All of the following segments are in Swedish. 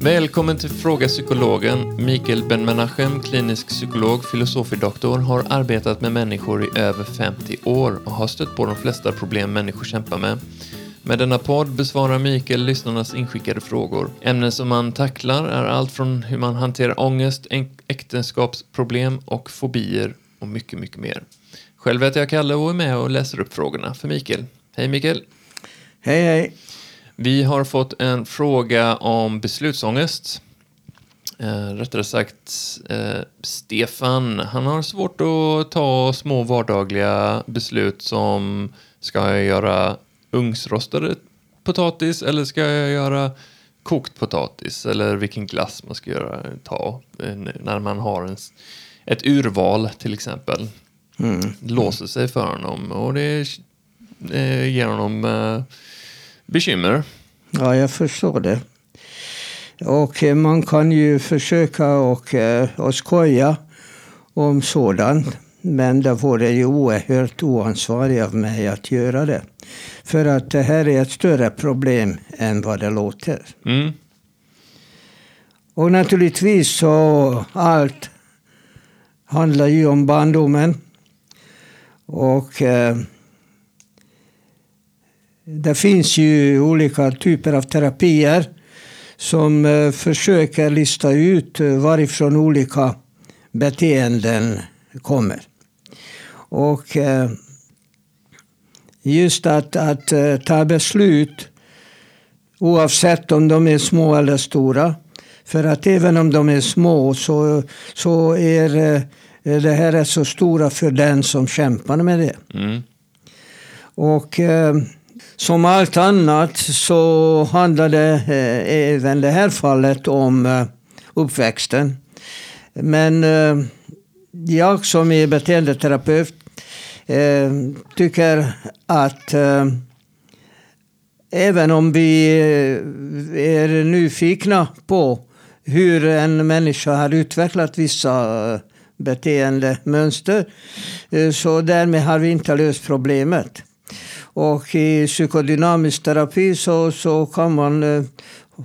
Välkommen till Fråga Psykologen. Mikael Ben-Menachem, klinisk psykolog, filosofidoktor, har arbetat med människor i över 50 år och har stött på de flesta problem människor kämpar med. Med denna podd besvarar Mikael lyssnarnas inskickade frågor. Ämnen som man tacklar är allt från hur man hanterar ångest, äktenskapsproblem och fobier och mycket, mycket mer. Själv heter jag Kalle och är med och läser upp frågorna för Mikael. Hej Mikael! Hej hej! Vi har fått en fråga om beslutsångest. Eh, rättare sagt, eh, Stefan, han har svårt att ta små vardagliga beslut som ska jag göra ugnsrostade potatis eller ska jag göra kokt potatis eller vilken glass man ska göra, ta eh, när man har en, ett urval till exempel. Mm. Låser sig för honom och det eh, ger honom eh, bekymmer. Ja, jag förstår det. Och eh, man kan ju försöka och, eh, och skoja om sådant. Men det vore ju oerhört oansvarigt av mig att göra det. För att det här är ett större problem än vad det låter. Mm. Och naturligtvis så allt handlar ju om barndomen. Och eh, det finns ju olika typer av terapier som eh, försöker lista ut eh, varifrån olika beteenden kommer. Och eh, just att, att eh, ta beslut oavsett om de är små eller stora. För att även om de är små så, så är eh, det här är så stora för den som kämpar med det. Mm. Och som allt annat så handlar det eh, även det här fallet om eh, uppväxten. Men eh, jag som är beteendeterapeut eh, tycker att eh, även om vi eh, är nyfikna på hur en människa har utvecklat vissa beteendemönster så därmed har vi inte löst problemet. Och i psykodynamisk terapi så, så kan man eh,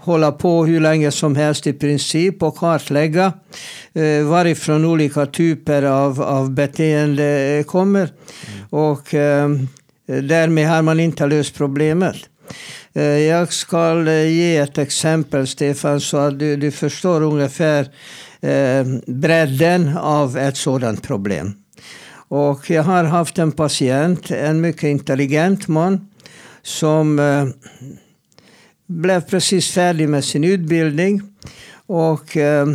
hålla på hur länge som helst i princip och kartlägga eh, varifrån olika typer av, av beteende kommer. Mm. Och eh, därmed har man inte löst problemet. Eh, jag ska eh, ge ett exempel, Stefan, så att du, du förstår ungefär eh, bredden av ett sådant problem. Och jag har haft en patient, en mycket intelligent man, som eh, blev precis färdig med sin utbildning. Och eh,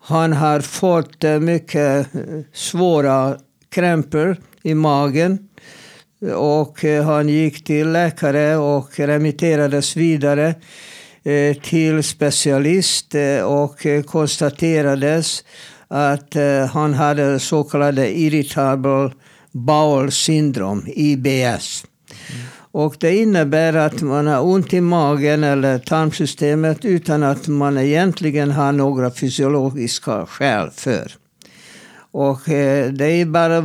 han har fått eh, mycket eh, svåra krämpor i magen. Och eh, han gick till läkare och remitterades vidare Eh, till specialist eh, och eh, konstaterades att han hade så kallade irritable bowel syndrom, IBS. Mm. Och det innebär att man har ont i magen eller tarmsystemet utan att man egentligen har några fysiologiska skäl för. Och eh, det är bara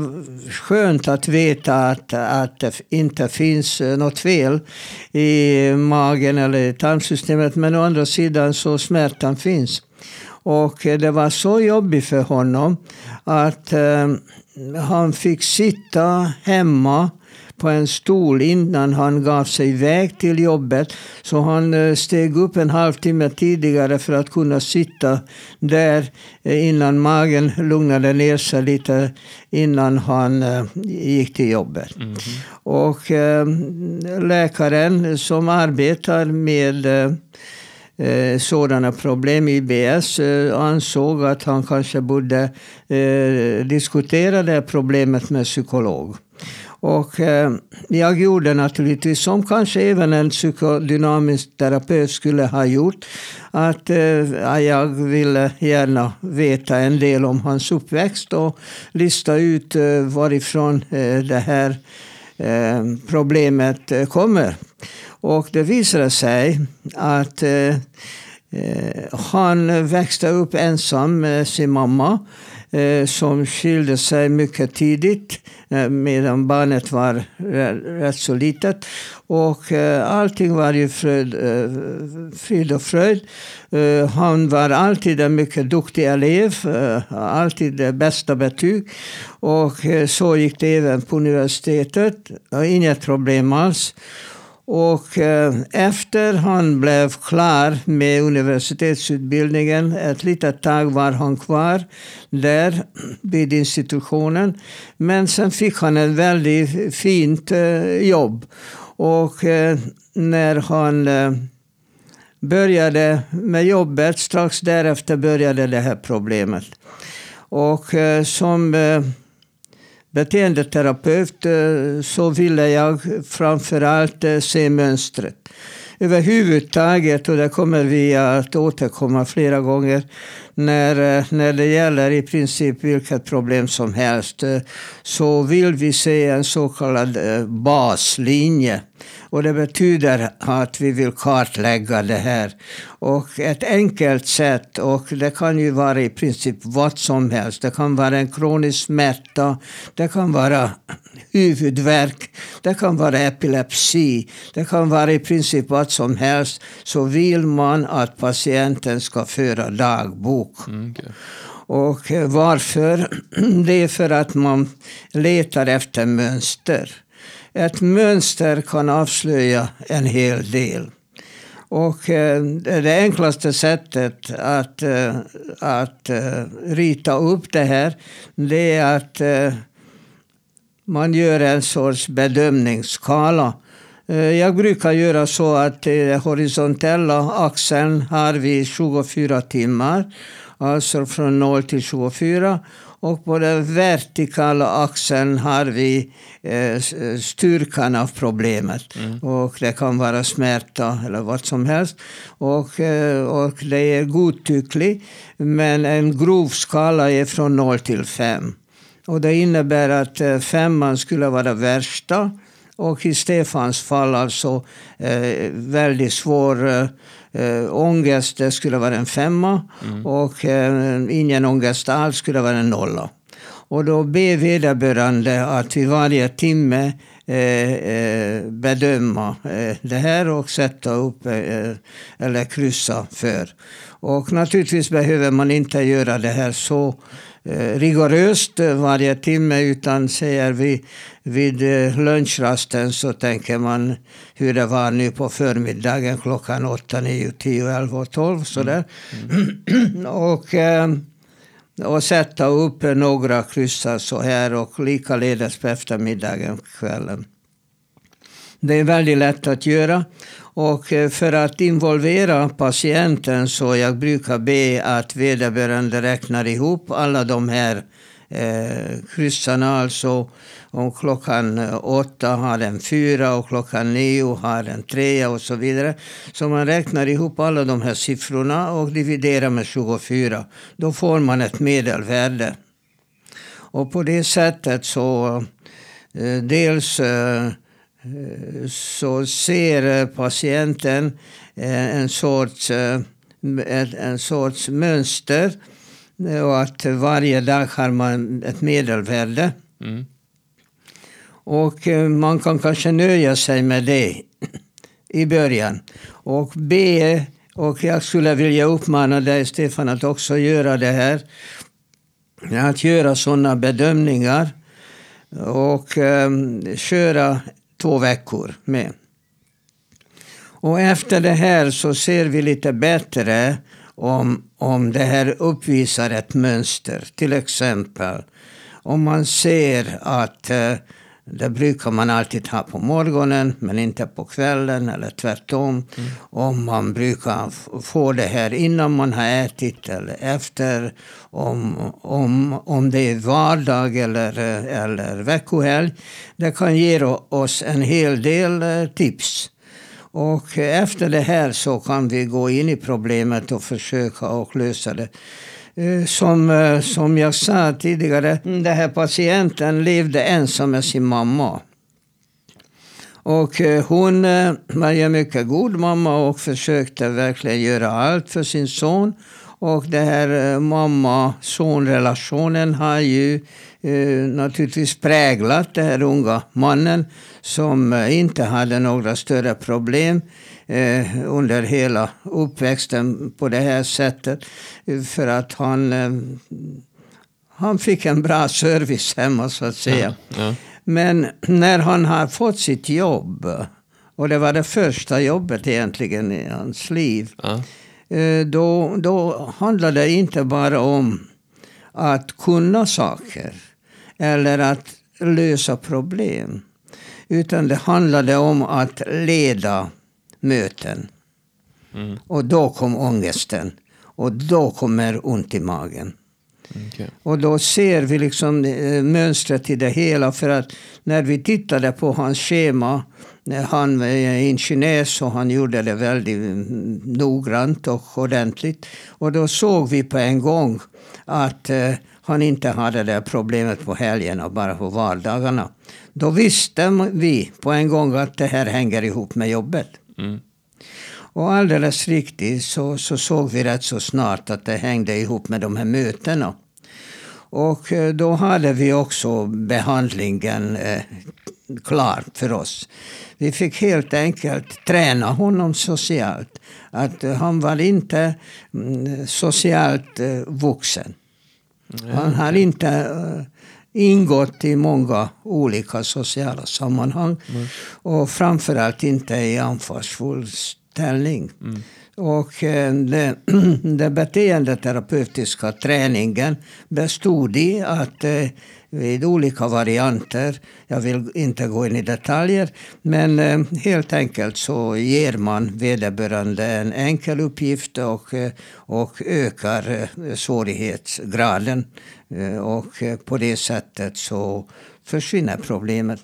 skönt att veta att, att det inte finns eh, något fel i magen eller i tarmsystemet. Men å andra sidan så smärtan finns. Och eh, det var så jobbigt för honom att eh, han fick sitta hemma på en stol innan han gav sig iväg till jobbet. Så han eh, steg upp en halvtimme tidigare för att kunna sitta där eh, innan magen lugnade ner sig lite innan han eh, gick till jobbet. Mm -hmm. Och läkaren som arbetar med eh, sådana problem. IBS eh, ansåg att han kanske borde eh, diskutera det problemet med psykolog. Och eh, jag gjorde naturligtvis som kanske även en psykodynamisk terapeut skulle ha gjort. Att eh, jag ville gärna veta en del om hans uppväxt och lista ut eh, varifrån eh, det här eh, problemet eh, kommer. Och det visade sig att Eh, Eh, han växte upp ensam med sin mamma eh, som skilde sig mycket tidigt eh, medan barnet var rätt så litet. Och eh, allting var ju fröjd, eh, frid och fröjd. Han var alltid en mycket duktig elev, alltid det bästa betyg. Och så gick det även på universitetet, inget problem alls. Och eh, efter han blev klar med universitetsutbildningen, ett litet tag var han kvar där vid institutionen. Men sen fick han ett väldigt fint eh, jobb. Och eh, när han eh, började med jobbet, strax därefter började det här problemet. Och eh, som eh, beteendeterapeut eh, så ville jag framförallt eh, se mönstret. Överhuvudtaget, och det kommer vi att återkomma flera gånger, när, eh, när det gäller i princip vilket problem som helst, så vill vi se en så kallad baslinje. Och det betyder att vi vill kartlägga det här. Och ett enkelt sätt, och det kan ju vara i princip vad som helst. Det kan vara en kronisk smärta, det kan vara huvudvärk, det kan vara epilepsi, det kan vara i princip vad som helst. Så vill man att patienten ska föra dagbok. Mm, okay. Och varför? Det är för att man letar efter mönster ett mönster kan avslöja en hel del. Och eh, det enklaste sättet att, eh, att eh, rita upp det här, det är att man gör en sorts bedömningsskala. Jag brukar göra så att den horisontella axeln har vi 24 timmar, alltså från 0 till 24. Och på den vertikala axeln har vi eh, styrkan av problemet. Mm. Och det kan vara smärta eller vad som helst. Och, eh, och det är godtyckligt. Men en grov skala är från 0 till 5. Och det innebär att eh, femman skulle vara värsta. Och i Stefans fall alltså eh, väldigt svår eh, ångest, det skulle vara en femma. Mm. Och eh, ingen ångest alls skulle vara en nolla. Och då ber vederbörande att vid varje timme eh, eh, bedöma eh, det här och sätta upp eh, eller kryssa för. Och naturligtvis behöver man inte göra det här så rigoröst varje timme utan säger vi vid eh, lunchrasten så tänker man hur det var nu på förmiddagen klockan 8, 9, 10, 11 och 12 sådär. Mm. Mm. och och sätta upp några kryssar så här och likaledes på eftermiddagen, kvällen. Det är väldigt lätt att göra. Och eh, för att involvera patienten så jag brukar be att vederbörande räknar ihop alla de här eh, kryssarna. Alltså om klockan eh, åtta har den fyra och klockan nio har den trea och så vidare. Så man räknar ihop alla de här siffrorna och dividerar med 24. Då får man ett medelvärde. Och på det sättet så eh, dels eh, så ser patienten eh, en sorts, en sorts mönster och att varje dag har man ett medelvärde. Mm. Och eh, man kan kanske nöja sig med det i början. Och be, och jag skulle vilja uppmana dig Stefan att också göra det här. Att göra sådana bedömningar. Och um, köra två veckor med. Och efter det här så ser vi lite bättre om, om det här uppvisar ett mönster. Till exempel om man ser att eh, det brukar man alltid ha på morgonen men inte på kvällen eller tvärtom. Mm. Om man brukar få det här innan man har ätit eller efter. Om, om, om det är vardag eller, eller veckohelg. Det kan ge oss en hel del eh, tips. Och efter det här så kan vi gå in i problemet och försöka och lösa det. Eh, som, eh, som jag sa tidigare, den här patienten levde ensam med sin mamma. Och eh, hon var en mycket god mamma och försökte verkligen göra allt för sin son. Och den här mamma-son-relationen har ju eh, naturligtvis präglat den här unga mannen som inte hade några större problem under hela uppväxten på det här sättet. För att han, eh, han fick en bra service hemma så att säga. Ja, ja. Men när han har fått sitt jobb, och det var det första jobbet egentligen i hans liv. Ja. Eh, då, då handlar det inte bara om att kunna saker eller att lösa problem. Utan det handlade om att leda möten. Mm. Och då kom ångesten. Och då kommer ont i magen. Okay. Och då ser vi liksom eh, mönstret i det hela. För att när vi tittade på hans schema. Han var ingenjör och han gjorde det väldigt mm, noggrant och ordentligt. Och då såg vi på en gång att eh, han inte hade det problemet på helgerna, bara på vardagarna. Då visste vi på en gång att det här hänger ihop med jobbet. Mm. Och alldeles riktigt så, så såg vi rätt så snart att det hängde ihop med de här mötena. Och eh, då hade vi också behandlingen eh, klar för oss. Vi fick helt enkelt träna honom socialt. Att eh, han var inte mm, socialt eh, vuxen. Han har inte uh, ingått i många olika sociala sammanhang. Mm. Och framförallt inte i ansvarsfull ställning. Mm. Och uh, det, den beteendeterapeutiska träningen bestod i att uh, vid olika varianter. Jag vill inte gå in i detaljer. Men eh, helt enkelt så ger man vederbörande en enkel uppgift och, eh, och ökar eh, svårighetsgraden. Eh, och eh, på det sättet så försvinner problemet.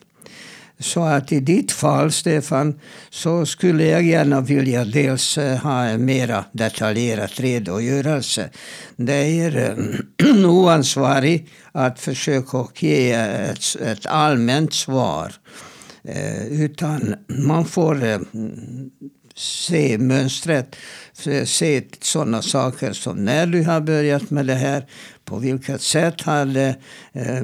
Så att i ditt fall, Stefan, så skulle jag gärna vilja dels eh, ha en mera detaljerad redogörelse. Det är eh, oansvarigt att försöka ge ett, ett allmänt svar. Eh, utan man får se mönstret, se sådana saker som när du har börjat med det här, på vilket sätt har det eh,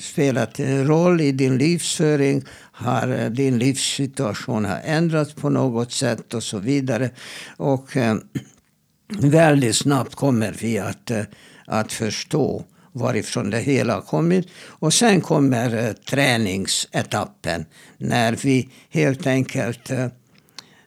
spelat en roll i din livsföring? Har eh, din livssituation har ändrats på något sätt och så vidare. Och eh, väldigt snabbt kommer vi att, eh, att förstå varifrån det hela har kommit. Och sen kommer eh, träningsetappen när vi helt enkelt eh,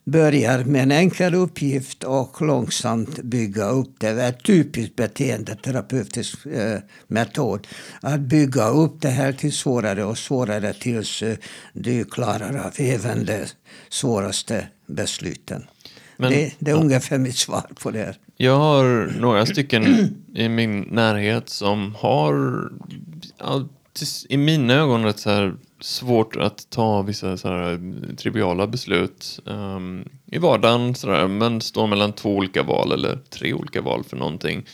börjar med en enkel uppgift och långsamt bygga upp det. Det är en typisk beteendeterapeutisk eh, metod. Att bygga upp det här till svårare och svårare tills eh, du klarar av även de svåraste besluten. Men, det, det, är ja. ungefär mitt svar på det. Här. Jag har några stycken i min närhet som har i mina ögon rätt så här svårt att ta vissa sådär, eh, triviala beslut um, i vardagen, sådär men står mellan två olika val eller tre olika val för någonting.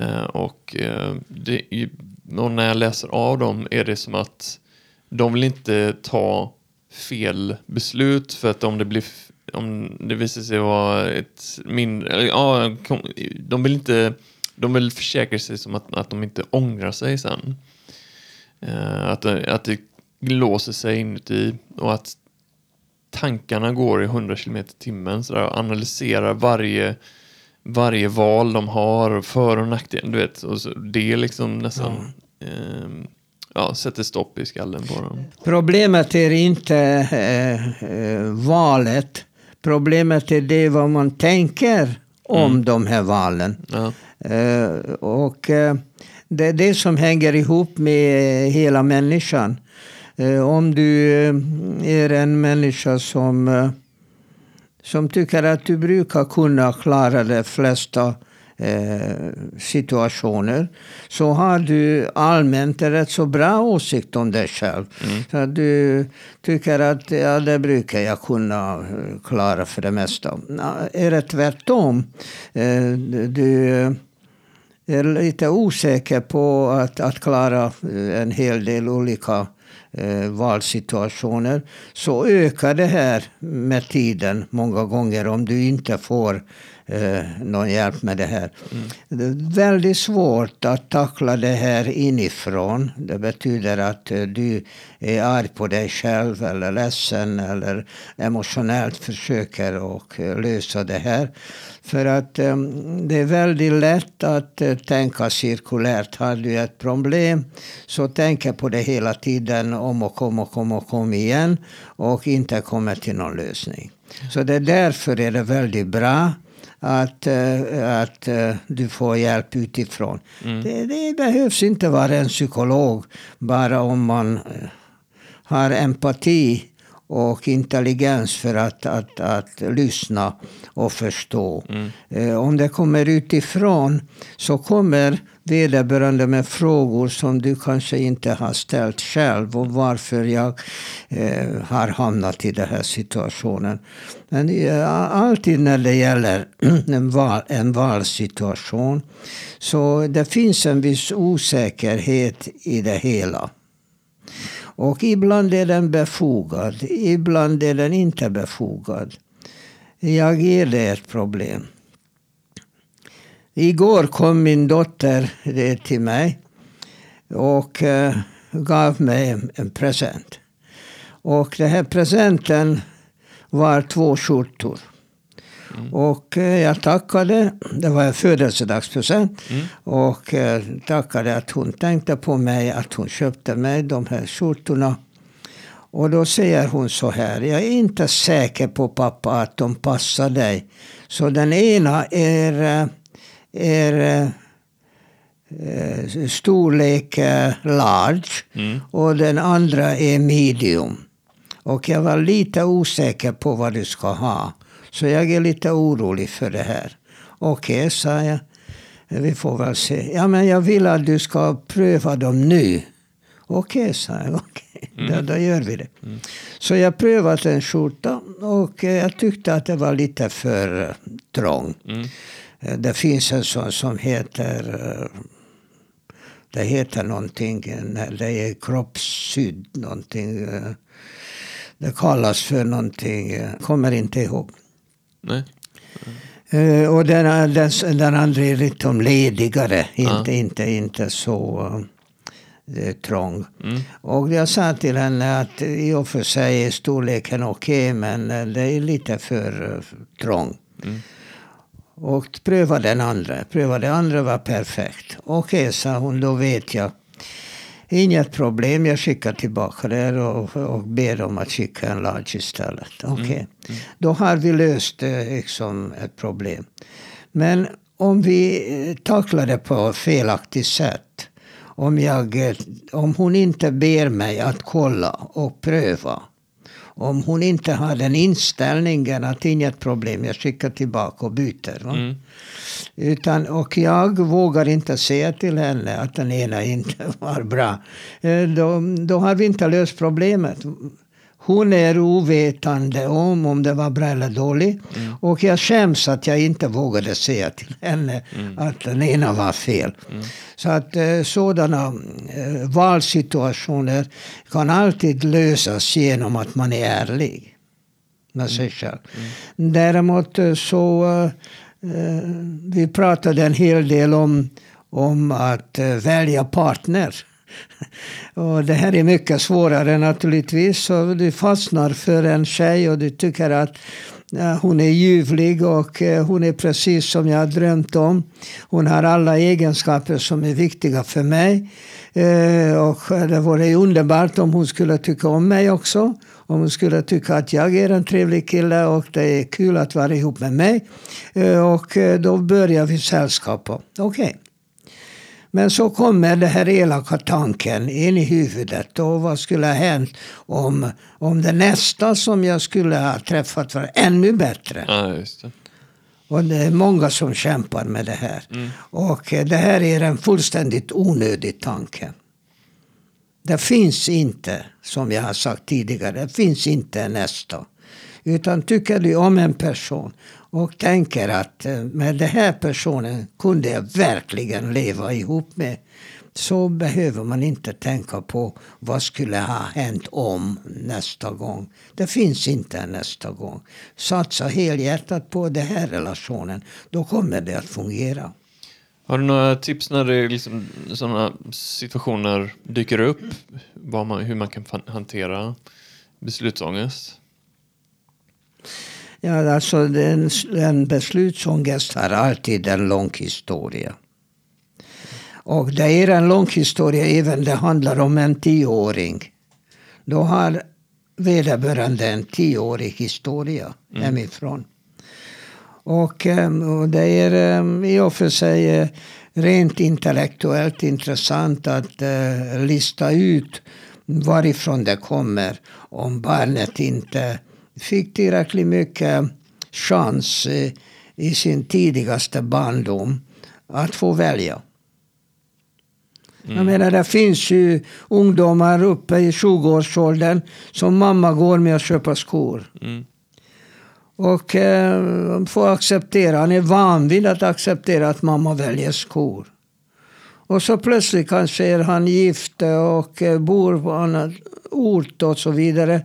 Uh, och uh, det, och när jag läser av dem är det som att de vill inte ta fel beslut för att om det blir om det visar sig vara ett mindre, ja, de vill inte, de vill försäkra sig som att, att de inte ångrar sig sen. Uh, att, att det låser sig inuti och att tankarna går i 100 km i timmen så där, analyserar varje, varje val de har, för och nackdel. Du vet, och så, det är liksom nästan ja. Eh, ja, sätter stopp i skallen på dem. Problemet är inte eh, eh, valet. Problemet är det vad man tänker om mm. de här valen. Ja. Eh, och eh, det är det som hänger ihop med hela människan. Eh, om du eh, är en människa som, eh, som tycker att du brukar kunna klara de flesta situationer så har du allmänt en rätt så bra åsikt om dig själv. Mm. Så du tycker att ja, det brukar jag kunna klara för det mesta. Är det tvärtom? Du är lite osäker på att, att klara en hel del olika Eh, valsituationer så ökar det här med tiden många gånger om du inte får eh, någon hjälp med det här. Mm. Det är väldigt svårt att tackla det här inifrån. Det betyder att eh, du är arg på dig själv eller ledsen eller emotionellt försöker och eh, lösa det här. För att eh, det är väldigt lätt att eh, tänka cirkulärt. Har du ett problem så tänker på det hela tiden om och om och om och om igen och inte kommer till någon lösning. Så det är därför är det väldigt bra att, uh, att uh, du får hjälp utifrån. Mm. Det, det, behövs inte vara en psykolog bara om man har empati och intelligens för att, att, att lyssna och förstå. Mm. Eh, om det kommer utifrån så kommer vederbörande med frågor som du kanske inte har ställt själv och varför jag eh, har hamnat i den här situationen. Men eh, alltid när det gäller en, val, en valsituation så det finns en viss osäkerhet i det hela. Och ibland är den befogad, ibland är den inte befogad. Jag ger det ett problem. Igår kom min dotter till mig och eh, gav mig en present. Och den här presenten var två skjortor. Mm. Och eh, jag tackade. Det var en födelsedagspresent. Mm. Och eh, tackade att hon tänkte på mig, att hon köpte mig de här skjortorna. Och då säger hon så här. Jag är inte säker på pappa att de passar dig. Så den ena är, eh, är storlek large mm. och den andra är medium. Och jag var lite osäker på vad du ska ha. Så jag är lite orolig för det här. Okej, okay, sa jag. Vi får väl se. Ja, men jag vill att du ska pröva dem nu. Okej, okay, sa jag. Okay. Mm. Då, då gör vi det. Mm. Så jag prövade en skjorta och eh, jag tyckte att det var lite för uh, trång. Mm. Eh, det finns en sån som heter uh, det heter någonting, det är kroppssydd någonting. Det kallas för någonting, kommer inte ihåg. Nej. Uh, och den, den, den andra är lite ledigare, inte, inte, inte så trång. Mm. Och jag sa till henne att i och för sig är storleken okej okay, men eh, det är lite för trång. Och pröva den andra. Pröva den andra var perfekt. Okej, okay, sa hon, då vet jag Inget problem, jag skickar tillbaka det och, och ber om att skicka en large istället. Mm, Okej, okay. mm. mm. då har vi löst liksom, ett problem. Men om vi eh, tacklar det på felaktigt sätt. Om, jag, eh, om hon inte ber mig att kolla och pröva om hon inte har den inställningen att inget problem, jag skickar tillbaka och byter. Mm. Utan, och jag vågar inte säga till henne att den ena inte var bra. Eh, då, då har vi inte löst problemet. Hon är ovetande om om det var bra eller dåligt. Mm. Och jag skäms att jag inte vågade säga till henne mm. att den ena var fel. Mm. Så att eh, sådana eh, valsituationer kan alltid lösas genom att man är ärlig med sig mm. själv. Mm. Däremot eh, så vi pratade en hel del om, om att välja partner. Och det här är mycket svårare naturligtvis. Så du fastnar för en tjej och du tycker att eh, hon är ljuvlig och eh, hon är precis som jag har drömt om. Hon har alla egenskaper som är viktiga för mig. Eh, och det vore underbart om hon skulle tycka om mig också. Om hon skulle tycka att jag är en trevlig kille och det är kul att vara ihop med mig. Och då börjar vi sällskapa. Okej. Okay. Men så kommer den här elaka tanken in i huvudet. Och vad skulle ha hänt om, om det nästa som jag skulle ha träffat var ännu bättre? Ja, det. Och det är många som kämpar med det här. Mm. Och det här är en fullständigt onödig tanke. Det finns inte, som jag har sagt tidigare, det finns inte nästa. Utan tycker du om en person och tänker att eh, med den här personen kunde jag verkligen leva ihop med. så behöver man inte tänka på vad skulle ha hänt om nästa gång. Det finns inte nästa gång. Satsa helhjärtat på den här relationen. Då kommer det att fungera. Har du några tips när det liksom, sådana situationer dyker upp? Vad man, hur man kan hantera beslutsångest? Ja, alltså en, en beslutsångest har alltid en lång historia. Och det är en lång historia även det handlar om en tioåring. Då har vederbörande en tioårig historia mm. hemifrån. Och, ehm, och det är ehm, i och för sig eh, rent intellektuellt intressant att uh, lista ut varifrån det kommer om barnet inte fick tillräckligt mycket chans i sin tidigaste barndom att få välja. Mm. Jag menar, det finns ju ungdomar uppe i 20-årsåldern som mamma går med och köper skor. Mm. Och eh, får acceptera, han är van vid att acceptera att mamma väljer skor. Och så plötsligt kanske är han gift och eh, bor på annan ort och så vidare.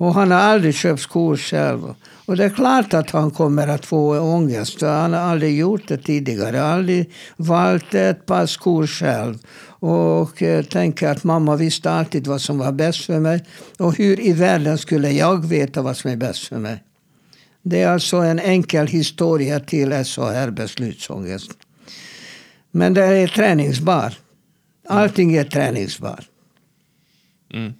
Och han har aldrig köpt skor själv. Och det är klart att han kommer att få ångest. Han har aldrig gjort det tidigare. Aldrig valt ett par skor själv. Och eh, tänker att mamma visste alltid vad som var bäst för mig. Och hur i världen skulle jag veta vad som är bäst för mig? Det är alltså en enkel historia till SHR beslutsångest. Men det är träningsbar. Allting är träningsbar. Mm.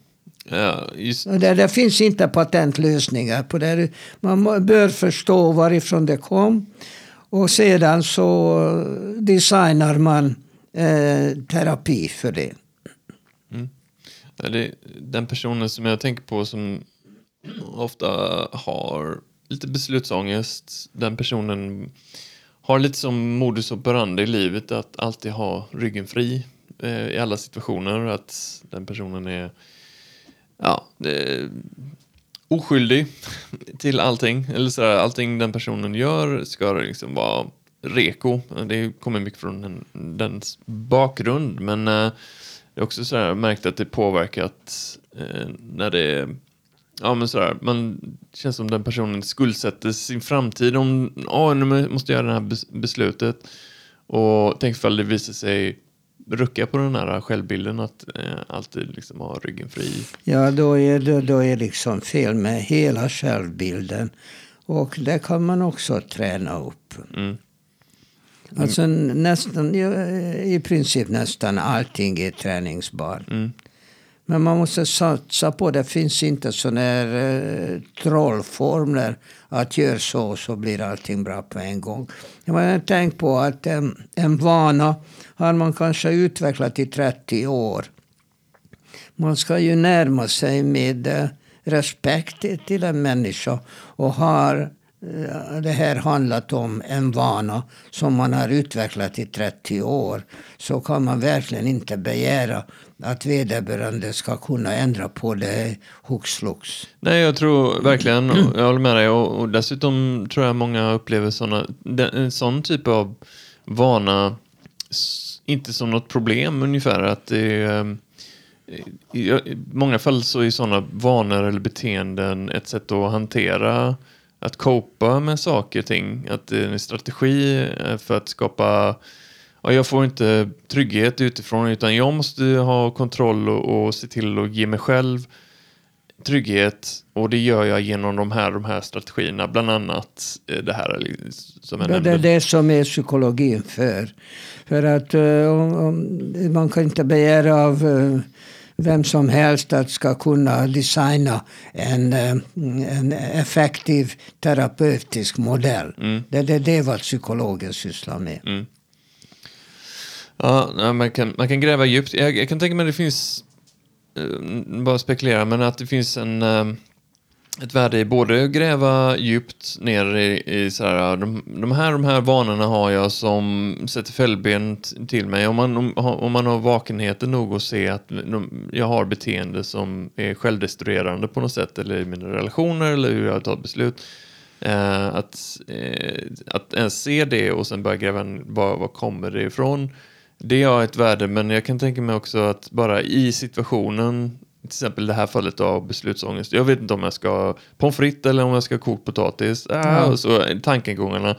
Ja, just... det, det, finns inte patentlösningar på det. Man bör förstå varifrån det kom. Och sedan så designar man eh, terapi för det. Mm. det. Den personen som jag tänker på som ofta har lite beslutsångest. Den personen har lite som modus operandi i livet att alltid ha ryggen fri eh, i alla situationer. Att den personen är ja, eh, oskyldig till allting. Eller sådär, allting den personen gör ska liksom vara reko. Det kommer mycket från den, dens bakgrund. Men eh, det är också sådär märkt att det påverkat eh, när det Ja men sådär, man känns som den personen skuldsätter sin framtid om, ja nu måste jag göra det här beslutet. Och tänk ifall det visar sig rucka på den här självbilden att eh, alltid liksom ha ryggen fri. Ja, då är det då är liksom fel med hela självbilden. Och det kan man också träna upp. Mm. Alltså nästan, i princip nästan allting är träningsbart. Mm. Men man måste satsa på det. Det finns inte sådana här eh, trollformler. Att gör så så blir allting bra på en gång. Jag har tänkt på att en, en vana har man kanske utvecklat i 30 år. Man ska ju närma sig med eh, respekt till en människa och har Eh, det här handlat om en vana som man har utvecklat i 30 år så kan man verkligen inte begära att vederbörande ska kunna ändra på det hux flux. Nej, jag tror verkligen, jag håller med dig och, och dessutom tror jag många upplever såna, en sån typ av vana inte som något problem ungefär. Att det eh, är, i många fall så är sådana vanor eller beteenden ett sätt att hantera att copa med saker och ting. Att det är en strategi eh, för att skapa ja, jag får inte trygghet utifrån utan jag måste ha kontroll och, och se till att ge mig själv trygghet och det gör jag genom de här, de här strategierna, bland annat eh, det här som jag ja, Det är det som är psykologin för. För att uh, man kan inte begära av vem som helst att ska kunna designa en, eh, en effektiv terapeutisk modell. Mm. Det, det, det är vad psykologer sysslar med. Mm. Ja, man kan, man kan gräva djupt. Jag, jag kan tänka mig att det finns, eh, bara spekulera, men att det finns en eh, ett värde i både att gräva djupt ner i, i så här, ah, de, de, här, de här vanorna har jag som sätter fällben till mig. Om man, om, om man har vakenheten nog att se att de, jag har beteende som är självdestruerande på något sätt eller i mina relationer eller hur jag tar beslut. Eh, att, eh, att ens se det och sen börja gräva, var, var kommer det ifrån? Det har ett värde, men jag kan tänka mig också att bara i situationen, till exempel det här fallet av beslutsångest. Jag vet inte om jag ska ha pommes frites eller om jag ska ha kokt potatis. Ah, Ja. och så tankegångarna.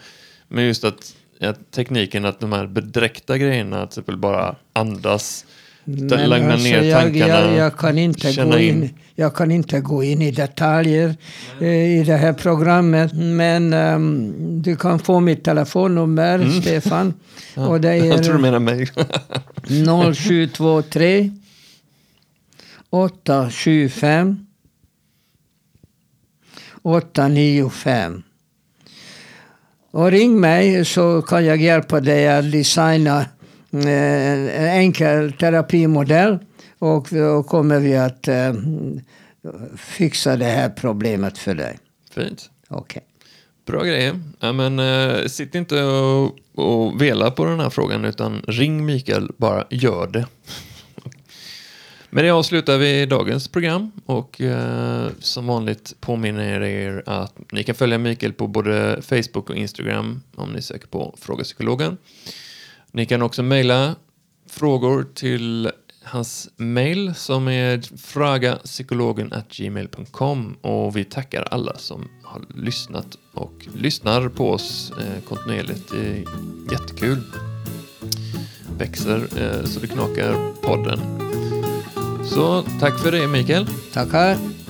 Men just att, att tekniken att de här bedräkta grejerna, till exempel bara andas, Men lugna alltså, ner jag, tankarna, jag, jag, kan inte gå in, in. jag kan inte gå in i detaljer eh, i det här programmet. Men ehm, du kan få mitt telefonnummer, Stefan. Och det Mm. jag tror du är menar mig. 0723 875 895. Och ring mig så kan jag hjälpa dig att designa eh, en enkel terapimodell och då kommer vi att eh, fixa det här problemet för dig. Fint. Okej. Bra grejer. Ja, men, eh, sitt inte och, och vela på den här frågan utan ring Mikael, bara gör det. Med det avslutar vi dagens program och eh, som vanligt påminner jag er att ni kan följa Mikael på både Facebook och Instagram om ni söker på Fråga Psykologen. Ni kan också mejla frågor till hans mejl som är fragapsykologen.gmail.com och vi tackar alla som har lyssnat och lyssnar på oss eh, kontinuerligt. Det är jättekul. Växer eh, så det knakar podden. Så tack för det Mikael. Tackar.